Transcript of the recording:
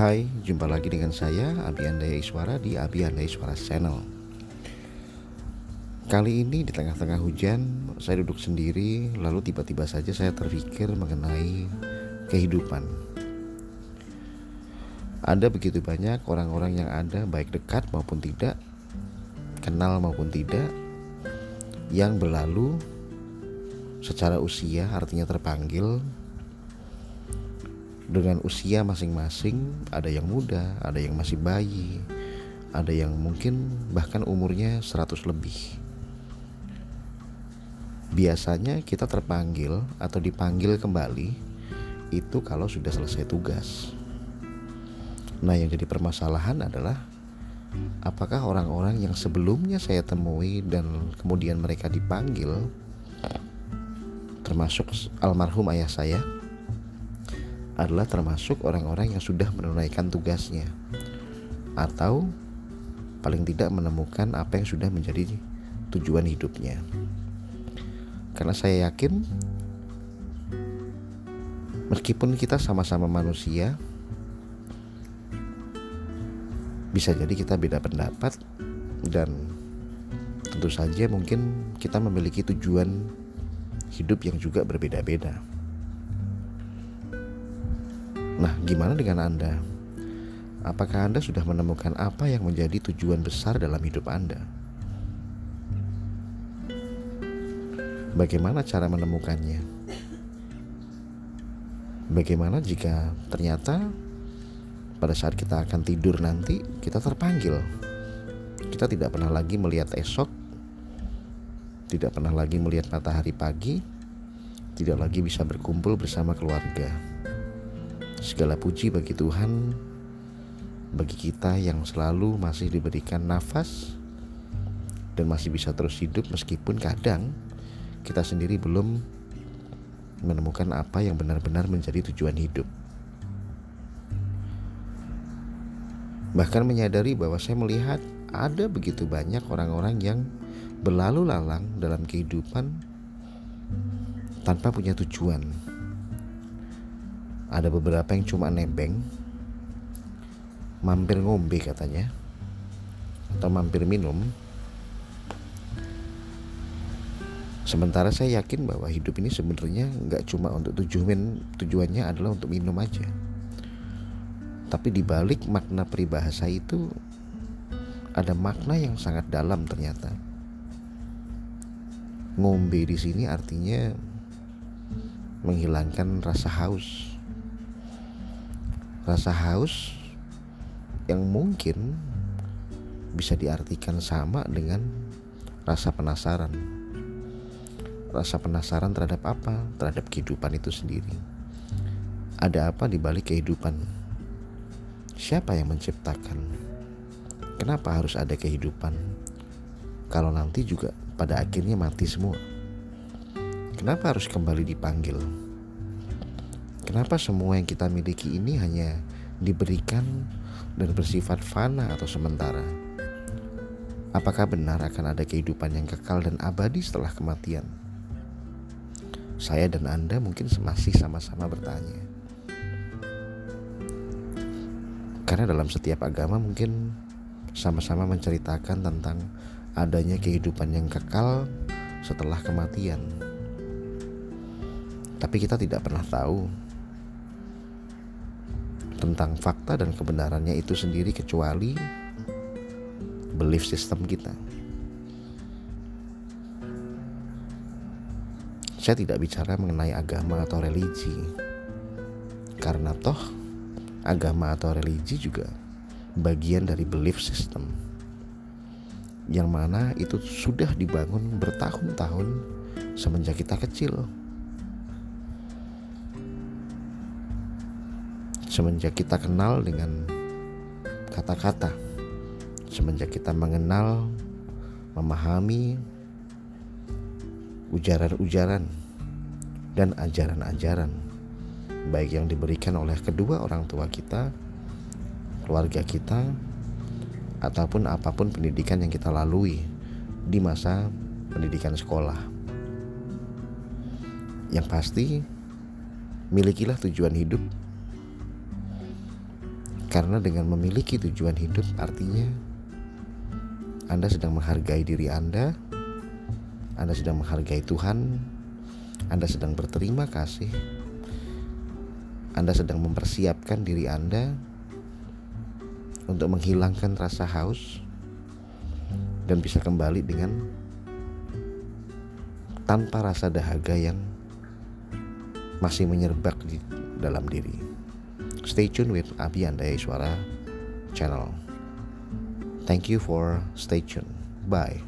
Hai, jumpa lagi dengan saya Abi Andaya Iswara di Abi Andaya Iswara Channel. Kali ini di tengah-tengah hujan, saya duduk sendiri, lalu tiba-tiba saja saya terpikir mengenai kehidupan. Ada begitu banyak orang-orang yang ada, baik dekat maupun tidak, kenal maupun tidak, yang berlalu secara usia, artinya terpanggil dengan usia masing-masing ada yang muda, ada yang masih bayi, ada yang mungkin bahkan umurnya 100 lebih. Biasanya kita terpanggil atau dipanggil kembali itu kalau sudah selesai tugas. Nah, yang jadi permasalahan adalah apakah orang-orang yang sebelumnya saya temui dan kemudian mereka dipanggil termasuk almarhum ayah saya adalah termasuk orang-orang yang sudah menunaikan tugasnya atau paling tidak menemukan apa yang sudah menjadi tujuan hidupnya. Karena saya yakin meskipun kita sama-sama manusia bisa jadi kita beda pendapat dan tentu saja mungkin kita memiliki tujuan hidup yang juga berbeda-beda. Nah, gimana dengan Anda? Apakah Anda sudah menemukan apa yang menjadi tujuan besar dalam hidup Anda? Bagaimana cara menemukannya? Bagaimana jika ternyata pada saat kita akan tidur nanti kita terpanggil? Kita tidak pernah lagi melihat esok, tidak pernah lagi melihat matahari pagi, tidak lagi bisa berkumpul bersama keluarga. Segala puji bagi Tuhan, bagi kita yang selalu masih diberikan nafas dan masih bisa terus hidup meskipun kadang kita sendiri belum menemukan apa yang benar-benar menjadi tujuan hidup. Bahkan menyadari bahwa saya melihat ada begitu banyak orang-orang yang berlalu lalang dalam kehidupan tanpa punya tujuan ada beberapa yang cuma nebeng. Mampir ngombe katanya. Atau mampir minum. Sementara saya yakin bahwa hidup ini sebenarnya nggak cuma untuk tujuan tujuannya adalah untuk minum aja. Tapi dibalik makna peribahasa itu ada makna yang sangat dalam ternyata. Ngombe di sini artinya menghilangkan rasa haus rasa haus yang mungkin bisa diartikan sama dengan rasa penasaran. Rasa penasaran terhadap apa? Terhadap kehidupan itu sendiri. Ada apa di balik kehidupan? Siapa yang menciptakan? Kenapa harus ada kehidupan? Kalau nanti juga pada akhirnya mati semua. Kenapa harus kembali dipanggil? Kenapa semua yang kita miliki ini hanya diberikan dan bersifat fana atau sementara? Apakah benar akan ada kehidupan yang kekal dan abadi setelah kematian? Saya dan Anda mungkin masih sama-sama bertanya. Karena dalam setiap agama mungkin sama-sama menceritakan tentang adanya kehidupan yang kekal setelah kematian. Tapi kita tidak pernah tahu tentang fakta dan kebenarannya itu sendiri kecuali belief system kita. Saya tidak bicara mengenai agama atau religi. Karena toh agama atau religi juga bagian dari belief system. Yang mana itu sudah dibangun bertahun-tahun semenjak kita kecil. Semenjak kita kenal dengan kata-kata, semenjak kita mengenal, memahami ujaran-ujaran dan ajaran-ajaran, baik yang diberikan oleh kedua orang tua kita, keluarga kita, ataupun apa pun pendidikan yang kita lalui di masa pendidikan sekolah. Yang pasti, milikilah tujuan hidup Karena dengan memiliki tujuan hidup artinya Anda sedang menghargai diri Anda, Anda sedang menghargai Tuhan, Anda sedang berterima kasih, Anda sedang mempersiapkan diri Anda untuk menghilangkan rasa haus dan bisa kembali dengan tanpa rasa dahaga yang masih menyerbak di dalam diri. Stay tuned with Abi Andai Suara channel. Thank you for stay tuned. Bye.